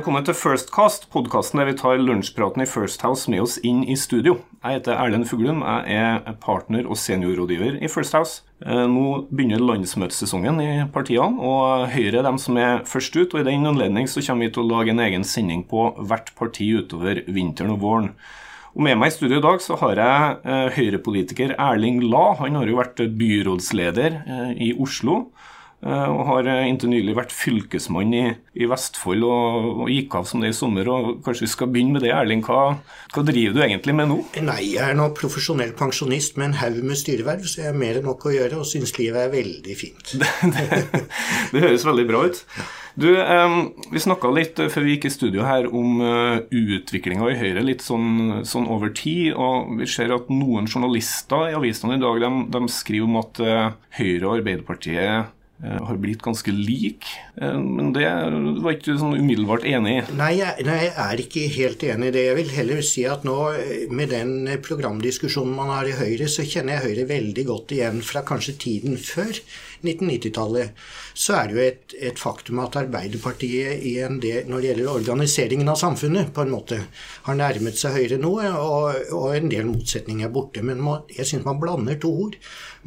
Velkommen til Firstcast, podkasten der vi tar lunsjpraten i First House med oss inn i studio. Jeg heter Erlend Fuglum. Jeg er partner og seniorrådgiver i First House. Eh, nå begynner landsmøtesesongen i partiene, og Høyre er dem som er først ut. og I den anledning så kommer vi til å lage en egen sending på hvert parti utover vinteren og våren. Og Med meg i studio i dag så har jeg eh, Høyre-politiker Erling La. Han har jo vært byrådsleder eh, i Oslo. Eh, og har eh, inntil nylig vært fylkesmann i, i Vestfold og, og, gikk av som det i sommer. og Kanskje vi skal begynne med det, Erling. Hva, hva driver du egentlig med nå? Nei, Jeg er nå profesjonell pensjonist med en haug med styreverv, så jeg har mer enn nok å gjøre og syns livet er veldig fint. det, det, det, høres veldig bra ut. Du, eh, Vi snakka litt før vi gikk i studio her om uh, utviklinga i Høyre litt sånn, sånn, over tid. og Vi ser at noen journalister i avisene i dag de, de skriver om at Høyre og Arbeiderpartiet Eh, har blitt ganske lik. Eh, men det var ikke sånn umiddelbart enig i? Nei, nei, jeg er ikke helt enig i det. Jeg vil heller si at nå, med den programdiskusjonen man har i Høyre, så kjenner jeg Høyre veldig godt igjen fra kanskje tiden før 1990-tallet. Så er det jo et, et, faktum at Arbeiderpartiet del, når det gjelder organiseringen av samfunnet, på en måte har nærmet seg Høyre nå, og, og en del motsetninger er borte. Men man, jeg syns man blander to ord.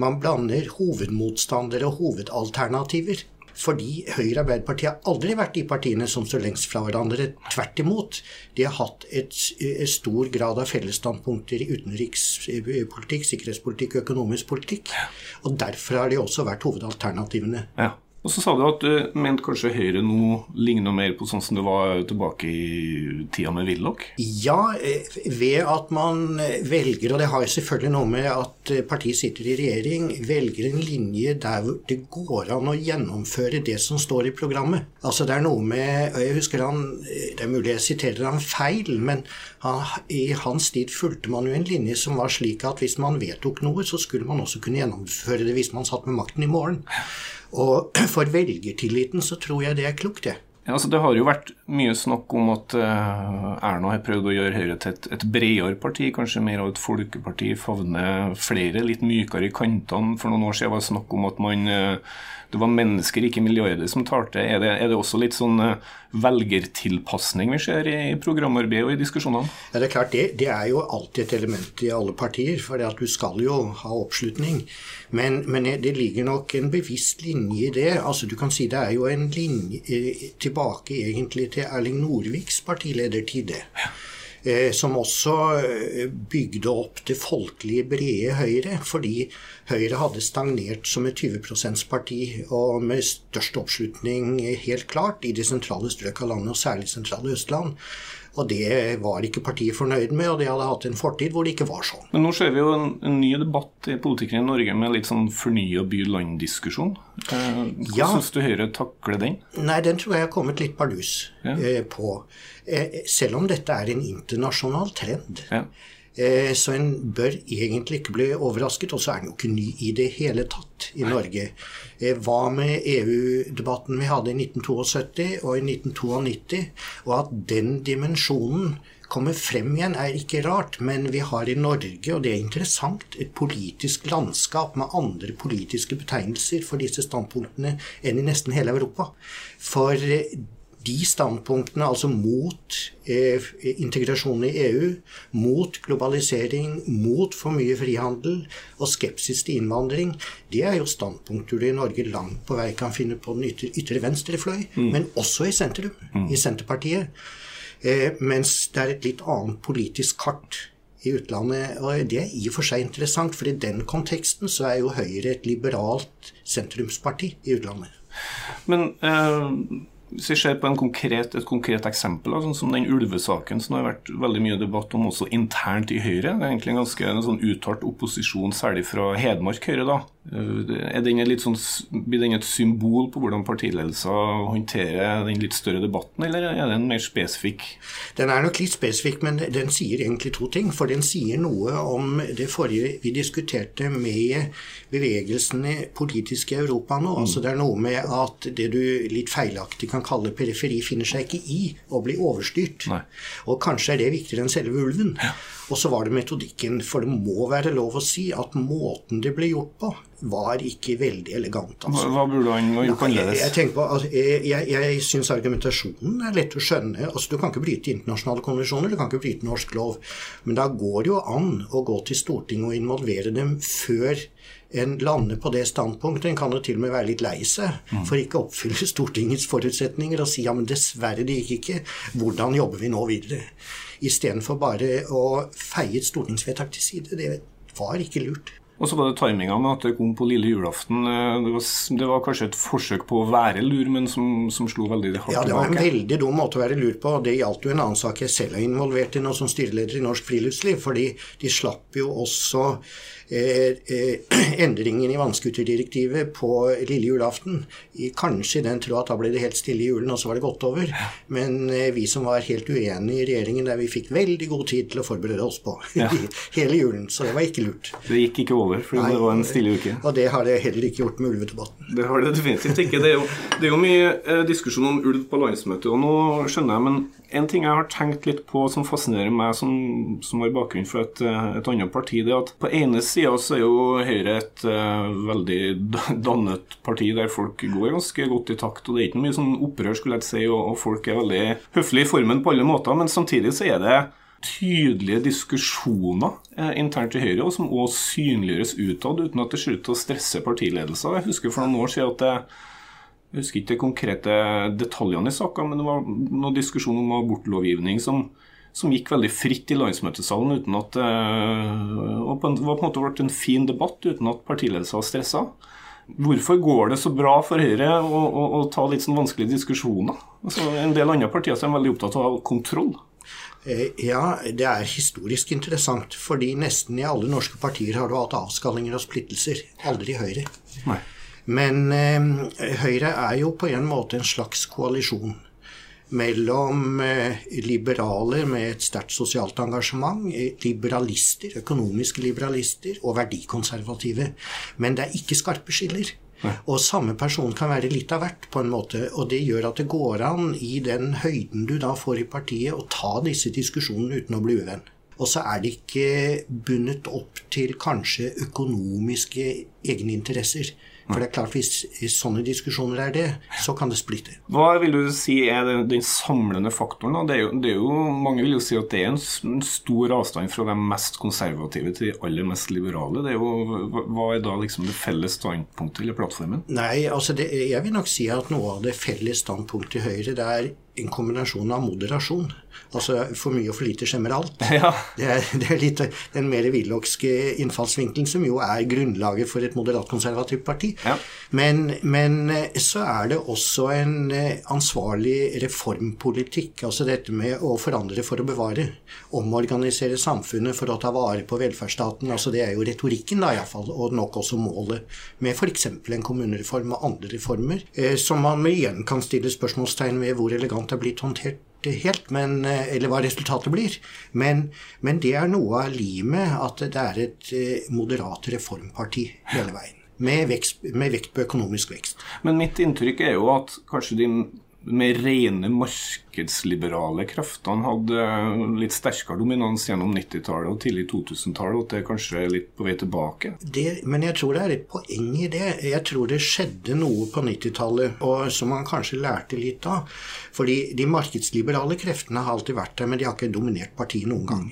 Man blander hovedmotstandere og hovedalternativer. Fordi Høyre og Arbeiderpartiet har aldri vært de partiene som står lengst fra hverandre. Tvert imot. De har hatt et, et stor grad av fellesstandpunkter i utenrikspolitikk, sikkerhetspolitikk og økonomisk politikk. Og derfor har de også vært hovedalternativene. Ja. Og så sa du at du mente kanskje Høyre nå ligner mer på sånn som det var tilbake i tida med Willoch? Ja, eh, ved at man velger, og det har selvfølgelig noe med at partiet sitter i regjering, velger en linje der det går an å gjennomføre det som står i programmet. Altså det er noe med Jeg husker han Det er mulig jeg siterer han feil, men han, i hans tid fulgte man jo en linje som var slik at hvis man vedtok noe, så skulle man også kunne gjennomføre det hvis man satt med makten i morgen. Og for velgertilliten så tror jeg det er klokt, det. Ja, altså Det har jo vært mye snakk om at uh, Erna har prøvd å gjøre Høyre til et, et bredere parti, kanskje mer av et folkeparti, favne flere, litt mykere i kantene. For noen år siden var det snakk om at man uh, det var mennesker, ikke milliarder, som talte. Er det, er det også litt sånn uh, velgertilpasning vi ser i, programarbeidet og i diskusjonene? Ja, Det er klart, det, det, er jo alltid et element i alle partier, for du skal jo ha oppslutning. Men, men, det ligger nok en bevisst linje i det. Altså Du kan si det er jo en linje eh, tilbake egentlig til Erling Norviks partiledertid. Ja. Eh, som også eh, bygde opp det folkelige, brede Høyre. Fordi Høyre hadde stagnert som et 20 %-parti, og med størst oppslutning helt klart i de sentrale strøk av landet, og særlig sentrale Østland. Og det var ikke partiet fornøyd med, og de hadde hatt en fortid hvor det ikke var sånn. Men nå ser vi jo en, en ny debatt i politikken i Norge med litt sånn fornya by-land-diskusjon. Hva Hvordan ja. syns du Høyre takler den? Nei, Den tror jeg har kommet litt bardus ja. eh, på. Eh, selv om dette er en internasjonal trend. Ja. Eh, så en bør egentlig ikke bli overrasket. Og så er den jo ikke ny i det hele tatt i Norge. Eh, hva med EU-debatten vi hadde i 1972 og i 1992? Og at den dimensjonen kommer frem igjen, er ikke rart. Men vi har i Norge, og det er interessant, et politisk landskap med andre politiske betegnelser for disse standpunktene enn i nesten hele Europa. For de standpunktene, altså mot eh, integrasjon i EU, mot globalisering, mot for mye frihandel og skepsis til innvandring, det er jo standpunkter du i Norge langt på vei kan finne på den ytre, ytre venstre fløy, mm. men også i sentrum, mm. i Senterpartiet. Eh, mens det er et litt annet politisk kart i utlandet. Og det er i og for seg interessant, for i den konteksten så er jo Høyre et liberalt sentrumsparti i utlandet. Men eh hvis vi ser på konkret, et konkret eksempel, sånn som den ulvesaken som det har vært veldig mye debatt om også internt i Høyre. Det er egentlig en ganske en sånn uttalt opposisjon, særlig fra Hedmark Høyre. da. Er den sånn, blir den et symbol på hvordan partiledelser håndterer den litt større debatten, eller er den mer spesifikk? Den er nok litt spesifikk, men den sier egentlig to ting. For den sier noe om det forrige vi diskuterte med bevegelsene politisk i Europa nå. Mm. Altså Det er noe med at det du litt feilaktig kan kan kalle periferi, finner seg ikke i å bli overstyrt. Nei. Og kanskje er det viktigere enn selve ulven. Ja. Og så var det metodikken. For det må være lov å si at måten det ble gjort på, var ikke veldig elegant. Altså. Hva burde han gjort annerledes? Jeg, jeg, på, altså, jeg, jeg, jeg syns argumentasjonen er lett å skjønne. Altså, du kan ikke bryte internasjonale konvensjoner, du kan ikke bryte norsk lov. Men da går det jo an å gå til Stortinget og involvere dem før en lander på det standpunktet. En kan jo til og med være litt lei seg mm. for ikke å oppfylle Stortingets forutsetninger og si ja, men dessverre, det gikk ikke. Hvordan jobber vi nå videre? Istedenfor bare å feie et stortingsvedtak til side. Det var ikke lurt. Og så var det timinga med at det kom på lille julaften. Eh, det var, det var, kanskje et forsøk på å være lur, men som, som slo veldig hardt tilbake. Ja, det var en veldig dum måte å være lur på. Det gjaldt jo en annen sak jeg selv er involvert i nå som styreleder i Norsk Friluftsliv. fordi de slapp jo også endringen i vannskuterdirektivet på lille julaften. Kanskje i den tro at da ble det helt stille i julen, og så var det gått over. Men eh, vi som var helt uenige i regjeringen, der vi fikk veldig god tid til å forberede oss på ja. hele julen. Så det var ikke lurt. Det gikk ikke over, for det var en stille uke. Og det har det heller ikke gjort med ulvedebatten. Det har det definitivt ikke. Det er jo, det er jo mye eh, diskusjon om ulv på landsmøtet, og nå skjønner jeg, men en ting jeg har tenkt litt på som fascinerer meg, som, som har bakgrunn fra et, et, annet parti, det er at på ene sida så er jo Høyre et uh, veldig dannet parti der folk går ganske godt i takt. og Det er ikke mye sånn opprør, skulle jeg si, og, og folk er veldig høflige i formen på alle måter. Men samtidig så er det tydelige diskusjoner eh, internt i Høyre, og som også synliggjøres utad, uten at det ser ut til å stresse partiledelser. Jeg husker for noen år siden at det jeg husker ikke de konkrete detaljene i saka, men det var noen diskusjon om abortlovgivning som, som gikk veldig fritt i landsmøtesalen. uten at uh, og på en, var på en måte ble en fin debatt uten at partiledelsen var stressa. Hvorfor går det så bra for Høyre å, å, å ta litt sånn vanskelige diskusjoner? Altså, en del andre partier er veldig opptatt av kontroll. Eh, ja, det er historisk interessant. Fordi nesten i alle norske partier har du hatt avskallinger og splittelser. Aldri Høyre. Nei. Men eh, Høyre er jo på en måte en slags koalisjon mellom eh, liberaler med et sterkt sosialt engasjement, eh, liberalister, økonomiske liberalister og verdikonservative. Men det er ikke skarpe skiller. Og samme person kan være litt av hvert, på en måte. Og det gjør at det går an, i den høyden du da får i partiet, å ta disse diskusjonene uten å bli uvenn. Og så er det ikke bundet opp til kanskje økonomiske egeninteresser. For det er klart, hvis sånne diskusjoner er det, så kan det splitte. Hva vil du si er den, den samlende faktoren? Det er, jo, det er, jo, Mange vil jo si at det er en stor avstand fra de mest konservative til de aller mest liberale. Det er jo, hva er da liksom det felles standpunktet eller plattformen? Nei, altså det, Jeg vil nok si at noe av det felles standpunktet i Høyre det er en kombinasjon av moderasjon. Altså for mye og for lite skjemmer alt. Ja. Det, er, det, er, litt den mer willochske innfallsvinkelen som jo er grunnlaget for et moderat konservativt parti. Ja. Men, men, eh, så er det også en eh, ansvarlig reformpolitikk. Altså dette med å forandre for å bevare. Omorganisere samfunnet for å ta vare på velferdsstaten. altså Det er jo retorikken, da iallfall, og nok også målet med f.eks. en kommunereform og andre reformer, eh, som man igjen kan stille spørsmålstegn ved hvor elegant det er blitt håndtert helt, men, eh, eller hva resultatet blir. Men, men, det er noe av limet at det er et eh, moderat reformparti hele veien. Med, vekst, med, vekt på økonomisk vekst. Men mitt inntrykk er jo at kanskje din mer rene markedsliberale kreftene hadde litt sterkere dominans gjennom 90-tallet og tidlig 2000-tallet, og at det kanskje er litt på vei tilbake? Det, men jeg tror det er et poeng i det. Jeg tror det skjedde noe på 90-tallet som man kanskje lærte litt av. Fordi de markedsliberale kreftene har alltid vært der, men de har ikke dominert partiet noen gang.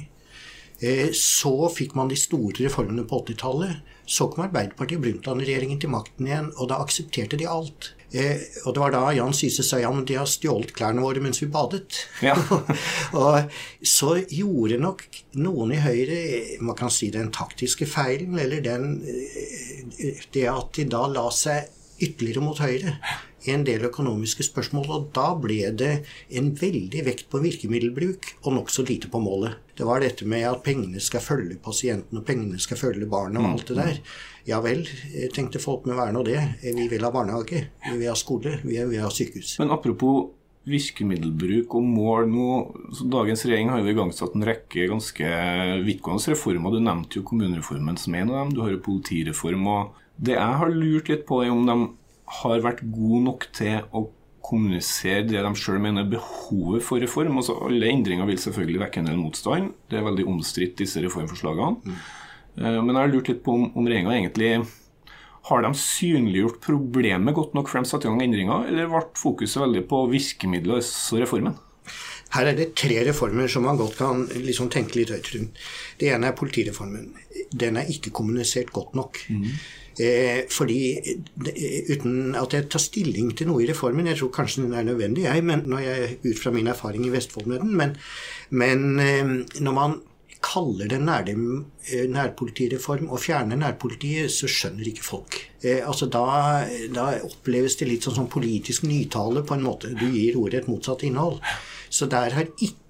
Eh, så fikk man de store reformene på 80-tallet. Så kom Arbeiderpartiet og Brundtland-regjeringen til makten igjen, og da aksepterte de alt. Eh, og det var da Jan Syse sa ja, men de har stjålet klærne våre mens vi badet. Ja. og så gjorde nok noen i Høyre man kan si den taktiske feilen, eller den, eh, det at de da la seg ytterligere mot høyre en del økonomiske spørsmål. Og da ble det en veldig vekt på virkemiddelbruk og nokså lite på målet. Det var dette med at pengene skal følge pasienten, og pengene skal følge barnet og alt det der. Ja vel, tenkte folk med verne nå det. Vi vil ha barnehage, vi vil ha skole, vi vil ha sykehus. Men apropos virkemiddelbruk og mål nå så Dagens regjering har jo igangsatt en rekke ganske vidtgående reformer. Du nevnte jo kommunereformen som en av dem. Du har jo politireform. og Det jeg har lurt litt på, er om de har vært gode nok til å kommunisere det de sjøl mener er behovet for reform. Altså, alle endringer vil selvfølgelig vekke en del motstand. Det er veldig omstridt, disse reformforslagene. Mm. Men jeg har lurt litt på om, om regjeringa egentlig har de synliggjort problemet godt nok for de satte i gang endringer, eller ble fokuset veldig på virkemidler og reformen? Her er det tre reformer som man godt kan liksom tenke litt høyt rundt. Det ene er politireformen. Den er ikke kommunisert godt nok. Mm. Eh, fordi Uten at jeg tar stilling til noe i reformen, jeg tror kanskje den er nødvendig, jeg, men når jeg ut fra min erfaring i Vestfold med den, men, men eh, når man kaller det nær, eh, nærpolitireform og fjerner nærpolitiet, så skjønner ikke folk. Eh, altså da, da, oppleves det litt sånn som politisk nytale på en måte. Du gir ordet et motsatt innhold. Så der har ikke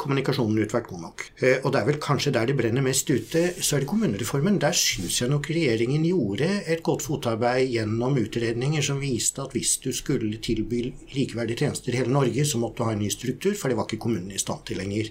kommunikasjonen ut vært god nok. Eh, og det er vel kanskje der det brenner mest ute, så er det kommunereformen. Der syns jeg nok regjeringen gjorde et godt fotarbeid gjennom utredninger som viste at hvis du skulle tilby likeverdige tjenester i hele Norge, så måtte du ha en ny struktur, for det var ikke kommunene i stand til lenger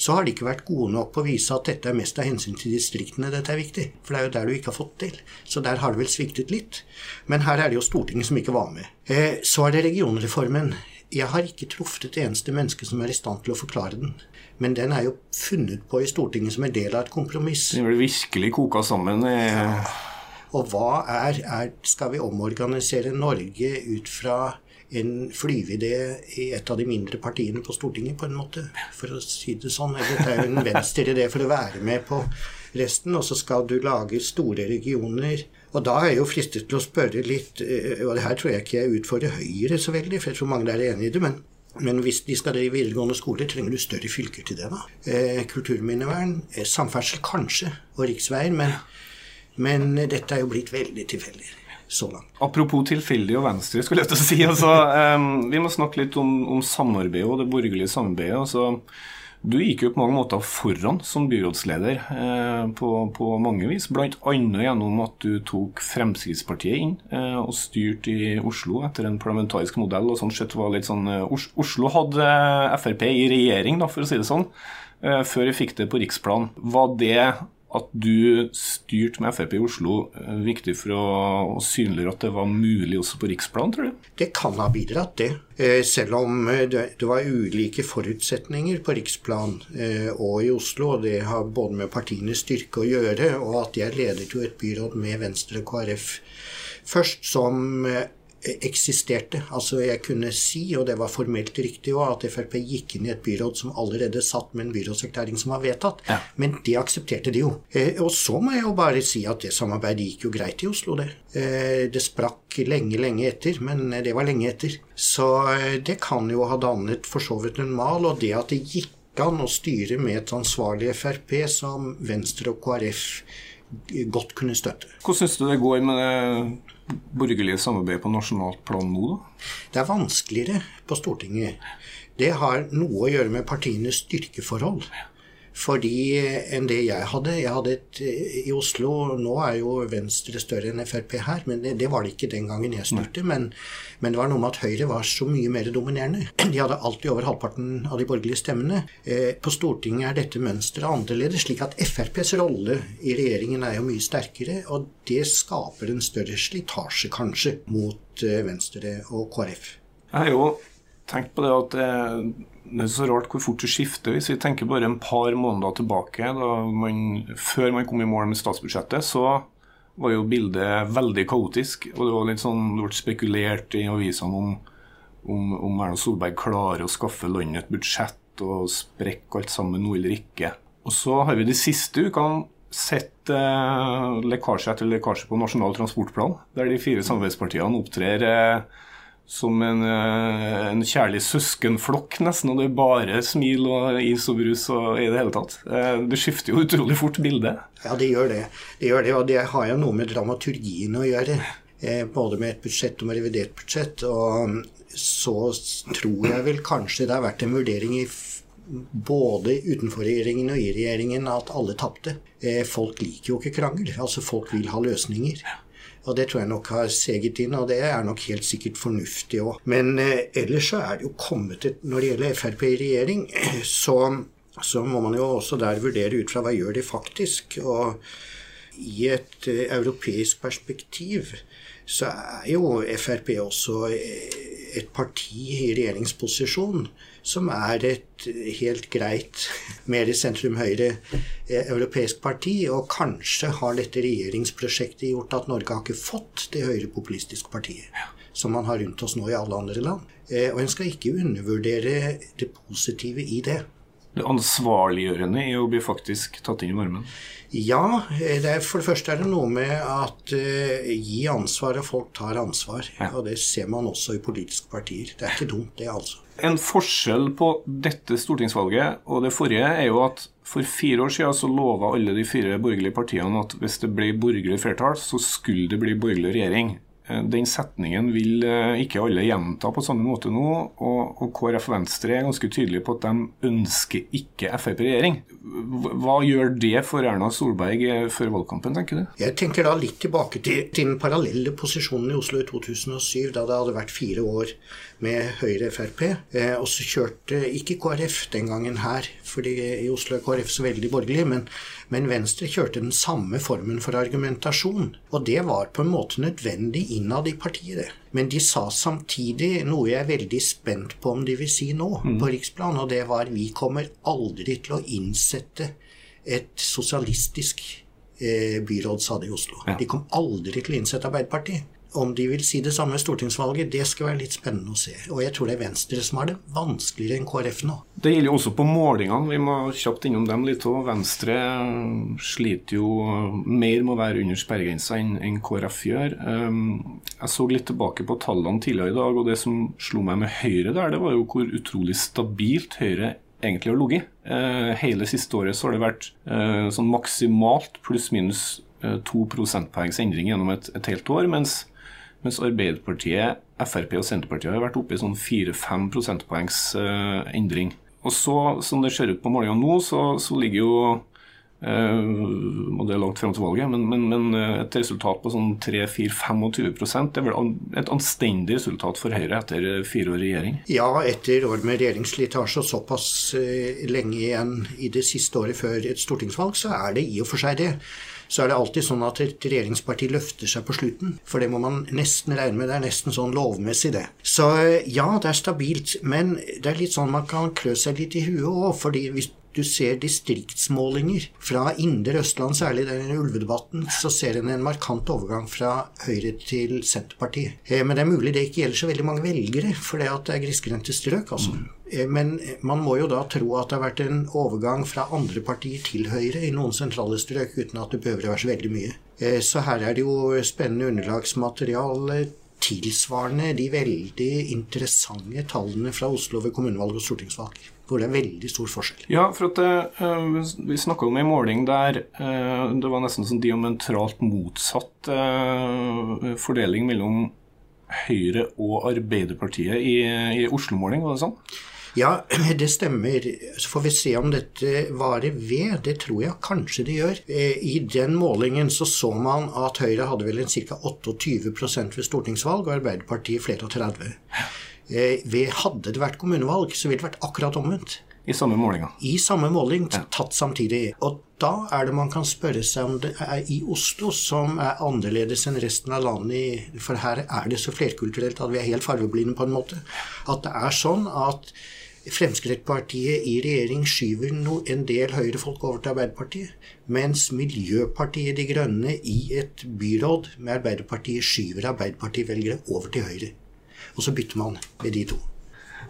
så har de ikke vært gode nok på å vise at dette er mest av hensyn til distriktene dette er viktig. For det er jo der du ikke har fått til. Så der har det vel sviktet litt. Men her er det jo Stortinget som ikke var med. Eh, så er det regionreformen. Jeg har ikke truffet et eneste menneske som er i stand til å forklare den. Men den er jo funnet på i Stortinget som en del av et kompromiss. Den ble virkelig koka sammen. Ja. Og hva er, er Skal vi omorganisere Norge ut fra en flyveidé i et av de mindre partiene på Stortinget, på en måte, for å si det sånn. Eller det er jo en venstreidé for å være med på resten, og så skal du lage store regioner. Og da er jeg jo fristet til å spørre litt, eh, og det her tror jeg ikke jeg utfordrer Høyre så veldig, for jeg tror mange der er enig i det, men, men hvis de skal drive videregående skole, trenger du større fylker til det, da. Eh, kulturminnevern, eh, samferdsel kanskje, og riksveier, men, men dette er jo blitt veldig tilfeldig så langt. Apropos tilfeldig og Venstre, skulle jeg til å si. Altså, um, vi må snakke litt om, om samarbeidet og det borgerlige samarbeidet. Altså, du gikk jo på mange måter foran som byrådsleder eh, på, på, mange vis. Bl.a. gjennom at du tok Fremskrittspartiet inn eh, og styrte i Oslo etter en parlamentarisk modell. og sånn sett var litt sånn, eh, Oslo hadde Frp i regjering, da, for å si det sånn, eh, før vi fikk det på riksplan. Var det at du styrte med Frp i Oslo eh, viktig for å, synliggjøre at det var mulig også på riksplan, tror du? Det kan ha bidratt, det. Eh, selv om eh, det var ulike forutsetninger på riksplan og i Oslo. og Det har både med partienes styrke å gjøre, og at jeg ledet jo et byråd med Venstre og KrF først som eksisterte. Altså jeg kunne si, og det var formelt riktig at Frp gikk inn i et byråd som allerede satt med en byrådserklæring som var vedtatt. Ja. Men det aksepterte de jo. Eh, og så må jeg jo bare si at det samarbeidet gikk jo greit i Oslo, det. Eh, det sprakk lenge, lenge etter, men det var lenge etter. Så eh, det kan jo ha dannet for så vidt en mal, og det at det gikk an å styre med et ansvarlig Frp som Venstre og KrF godt kunne støtte. Hvordan syns du det går med det borgerlige samarbeidet på nasjonalt plan nå, da? Det er vanskeligere på Stortinget. Det har noe å gjøre med partienes styrkeforhold. Fordi enn det jeg hadde. Jeg hadde et eh, i Oslo Nå er jo Venstre større enn Frp her, men det, det var det ikke den gangen jeg styrte. Men, men, det var noe med at Høyre var så mye mer dominerende. De hadde alltid over halvparten av de borgerlige stemmene. Eh, på Stortinget er dette mønsteret annerledes, slik at FrPs rolle i regjeringen er jo mye sterkere. Og det skaper en større slitasje, kanskje, mot eh, Venstre og KrF. Jeg har jo tenkt på det at det det er så rart hvor fort det skifter. Hvis vi tenker bare en par måneder tilbake, man, før man kom i mål med statsbudsjettet, så var jo bildet veldig kaotisk. Og det var litt sånn, det ble spekulert i avisene om, om, om Erna Solberg klarer å skaffe landet et budsjett og sprekke alt sammen nå eller ikke. Og så har vi de siste ukene sett eh, lekkasje etter lekkasje på Nasjonal transportplan, der de fire samarbeidspartiene opptrer eh, som en, eh, en, kjærlig søskenflokk, nesten. Og det er bare smil og is og brus og i det hele tatt. Eh, det skifter jo utrolig fort bildet. Ja, det gjør det. Det gjør det, Og det har jo noe med dramaturgien å gjøre. Eh, både med et budsjett og med revidert budsjett. Og så tror jeg vel kanskje det har vært en vurdering i både utenfor regjeringen og i regjeringen at alle tapte. Folk liker jo ikke krangel. Altså folk vil ha løsninger. Og det tror jeg nok har seget inn, og det er nok helt sikkert fornuftig òg. Men eh, ellers så er det jo kommet et Når det gjelder Frp i regjering, så, så, må man jo også der vurdere ut fra hva gjør de faktisk. Og i et eh, europeisk perspektiv så er jo Frp også eh, et parti i regjeringsposisjon som er et helt greit mer sentrum-høyre eh, europeisk parti. Og kanskje har dette regjeringsprosjektet gjort at Norge har ikke fått det høyrepopulistiske partiet som man har rundt oss nå i alle andre land. Eh, og en skal ikke undervurdere det positive i det. Ansvarliggjørende i å bli faktisk tatt inn i varmen? Ja, er, for det første er det noe med at uh, gi ansvar, og folk tar ansvar. Ja. Og det ser man også i politiske partier. Det er ikke dumt, det, altså. En forskjell på dette stortingsvalget og det forrige er jo at for fire år siden så lova alle de fire borgerlige partiene at hvis det ble borgerlig flertall, så skulle det bli borgerlig regjering. Eh, den setningen vil eh, ikke alle gjenta på samme måte nå. Og, og KrF og Venstre er ganske tydelige på at de ønsker ikke Frp regjering. Hva gjør det for Erna Solberg eh, før valgkampen, tenker du? Jeg tenker da litt tilbake til, til den parallelle posisjonen i Oslo i 2007, da det hadde vært fire år med Høyre-Frp. og så kjørte ikke KrF den gangen her, fordi i Oslo er KrF så veldig borgerlig, men, men Venstre kjørte den samme formen for argumentasjon. Og det var på en måte nødvendig innad i partiet. Men de sa samtidig noe jeg er veldig spent på om de vil si nå mm. på riksplan, og det var vi kommer aldri til å innsette et sosialistisk eh, byråd, sa det i Oslo. Ja. De kom aldri til å innsette Arbeiderpartiet. Om de vil si det samme i stortingsvalget, det skal være litt spennende å se. Og jeg tror det er Venstre som har det vanskeligere enn KrF nå. Det gjelder jo også på målingene. Vi må kjapt innom dem litt òg. Venstre sliter jo mer med å være under sperregrensa enn KrF gjør. Ehm, jeg så litt tilbake på tallene tidligere i dag, og det som slo meg med Høyre der, det var jo hvor utrolig stabilt Høyre egentlig har ligget. Eh, hele siste året så har det vært eh, sånn maksimalt pluss-minus eh, to prosentpoengs endring gjennom et, et helt år. mens mens Arbeiderpartiet, Frp og Senterpartiet har vært oppe i sånn 4-5 prosentpoengs uh, endring. Og så, som det ser ut på målingene nå, så, så ligger jo uh, og det er langt frem til valget, men, men, men eh, et resultat på sånn 3-4-25 det er vel et anstendig resultat for Høyre etter fire år i regjering? Ja, etter år med regjeringsslitasje og såpass uh, lenge igjen i det siste året før et stortingsvalg, så er det i og for seg det så er det alltid sånn at et regjeringsparti løfter seg på slutten. For det må man nesten regne med. Det er nesten sånn lovmessig, det. Så ja, det er stabilt. Men det er litt sånn man kan klø seg litt i huet òg. fordi hvis du ser distriktsmålinger fra indre Østland, særlig den ulvedebatten, så ser en en markant overgang fra Høyre til Senterpartiet. Eh, men det er mulig det ikke gjelder så veldig mange velgere, for det er grisgrendte strøk, altså. Eh, men man må jo da tro at det har vært en overgang fra andre partier til Høyre i noen sentrale strøk, uten at det behøver å være så veldig mye. Eh, så her er det jo spennende underlagsmateriale tilsvarende de veldig interessante tallene fra Oslo ved kommunevalg og stortingsvalg hvor det er veldig stor forskjell. Ja, for at det, Vi snakka om ei måling der det var nesten sånn diametralt motsatt fordeling mellom Høyre og Arbeiderpartiet i, i Oslo-måling, var det sånn? Ja, det stemmer. Så får vi se om dette varer ved. Det tror jeg kanskje det gjør. I den målingen så så man at Høyre hadde vel en ca. 28 ved stortingsvalg, og Arbeiderpartiet flere og 30. Eh, ved hadde det vært kommunevalg, så ville det vært akkurat omvendt. I samme målinga? I samme måling, tatt samtidig. Og da er det man kan spørre seg om det er i Oslo som er annerledes enn resten av landet, for her er det så flerkulturelt at vi er helt fargeblinde på en måte. At det er sånn at Fremskrittspartiet i regjering skyver no, en del høyrefolk over til Arbeiderpartiet, mens Miljøpartiet De Grønne i et byråd med Arbeiderpartiet skyver Arbeiderpartivelgere over til Høyre og så bytter man med de to.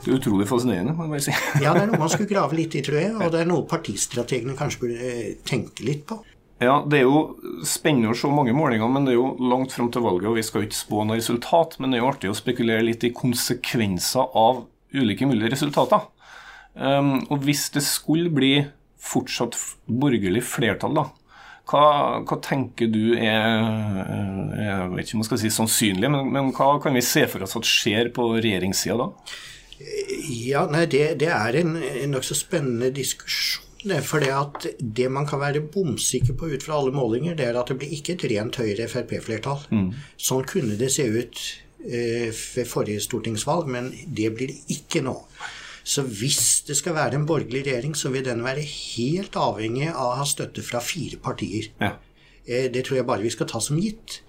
Det er utrolig fascinerende, må jeg bare si. ja, det er noe man skulle grave litt i, tror jeg. Og det er noe partistrategene kanskje burde eh, tenke litt på. Ja, Det er jo spennende å se mange målinger, men det er jo langt fram til valget, og vi skal ikke spå noe resultat. Men det er jo artig å spekulere litt i konsekvenser av ulike mulige resultater. Um, og hvis det skulle bli fortsatt borgerlig flertall, da, hva, hva, tenker du er jeg vet ikke om man skal si sannsynlig, men, men hva kan vi se for oss at skjer på regjeringssida da? Ja, nei, det, det er en, en nokså spennende diskusjon. For det at det man kan være bomsikker på ut fra alle målinger, det er at det blir ikke et rent Høyre-Frp-flertall. Mm. Sånn kunne det se ut eh, ved forrige stortingsvalg, men det blir det ikke nå. Så hvis det skal være en borgerlig regjering, så vil den være helt avhengig av å ha støtte fra fire partier. Ja. Eh, det tror jeg bare vi skal ta som gitt.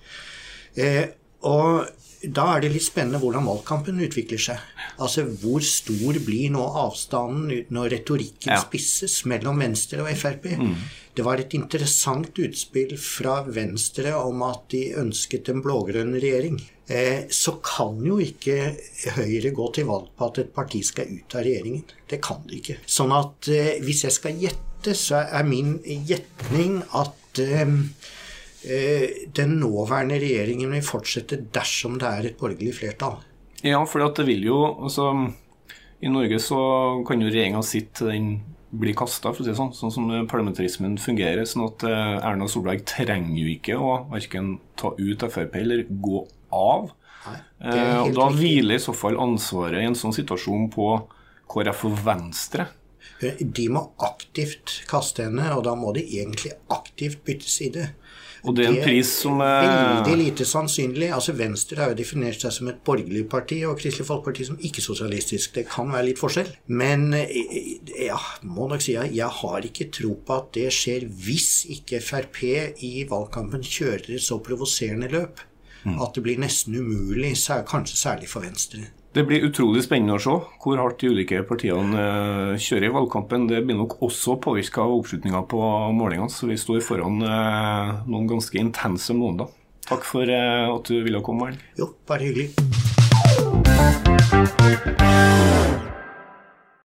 Eh, og da er det litt spennende hvordan valgkampen utvikler seg. Altså hvor stor blir nå avstanden når retorikken ja. spisses mellom Venstre og Frp? Mm. Det var et interessant utspill fra Venstre om at de ønsket en blå-grønn regjering. Eh, så kan jo ikke Høyre gå til valg på at et parti skal ut av regjeringen. Det kan de ikke. Sånn at eh, hvis jeg skal gjette, så er min gjetning at eh, den nåværende regjeringen vil fortsette dersom det er et borgerlig flertall. Ja, for det vil jo altså, I Norge så kan jo regjeringa sitte den blir kasta, for å si det sånn. Sånn som parlamentarismen fungerer. sånn at Erna Solberg trenger jo ikke å verken ta ut Frp eller gå av. Nei, eh, og Da hviler i så fall ansvaret i en sånn situasjon på KrF og Venstre. De må aktivt kaste henne, og da må de egentlig aktivt bytte side. Og det er en det pris som er Veldig lite sannsynlig. Altså Venstre har jo definert seg som et borgerlig parti, og Kristelig Folkeparti som ikke-sosialistisk. Det kan være litt forskjell. Men jeg ja, må nok si at jeg har ikke tro på at det skjer hvis ikke Frp i valgkampen kjører et så provoserende løp Mm. At det blir nesten umulig, kanskje særlig for Venstre. Det blir utrolig spennende å se hvor hardt de ulike partiene eh, kjører i valgkampen. Det blir nok også påvirka av oppslutninga på målingene, så vi står foran eh, noen ganske intense måneder. Takk for eh, at du ville komme, Erlend. Jo, bare hyggelig.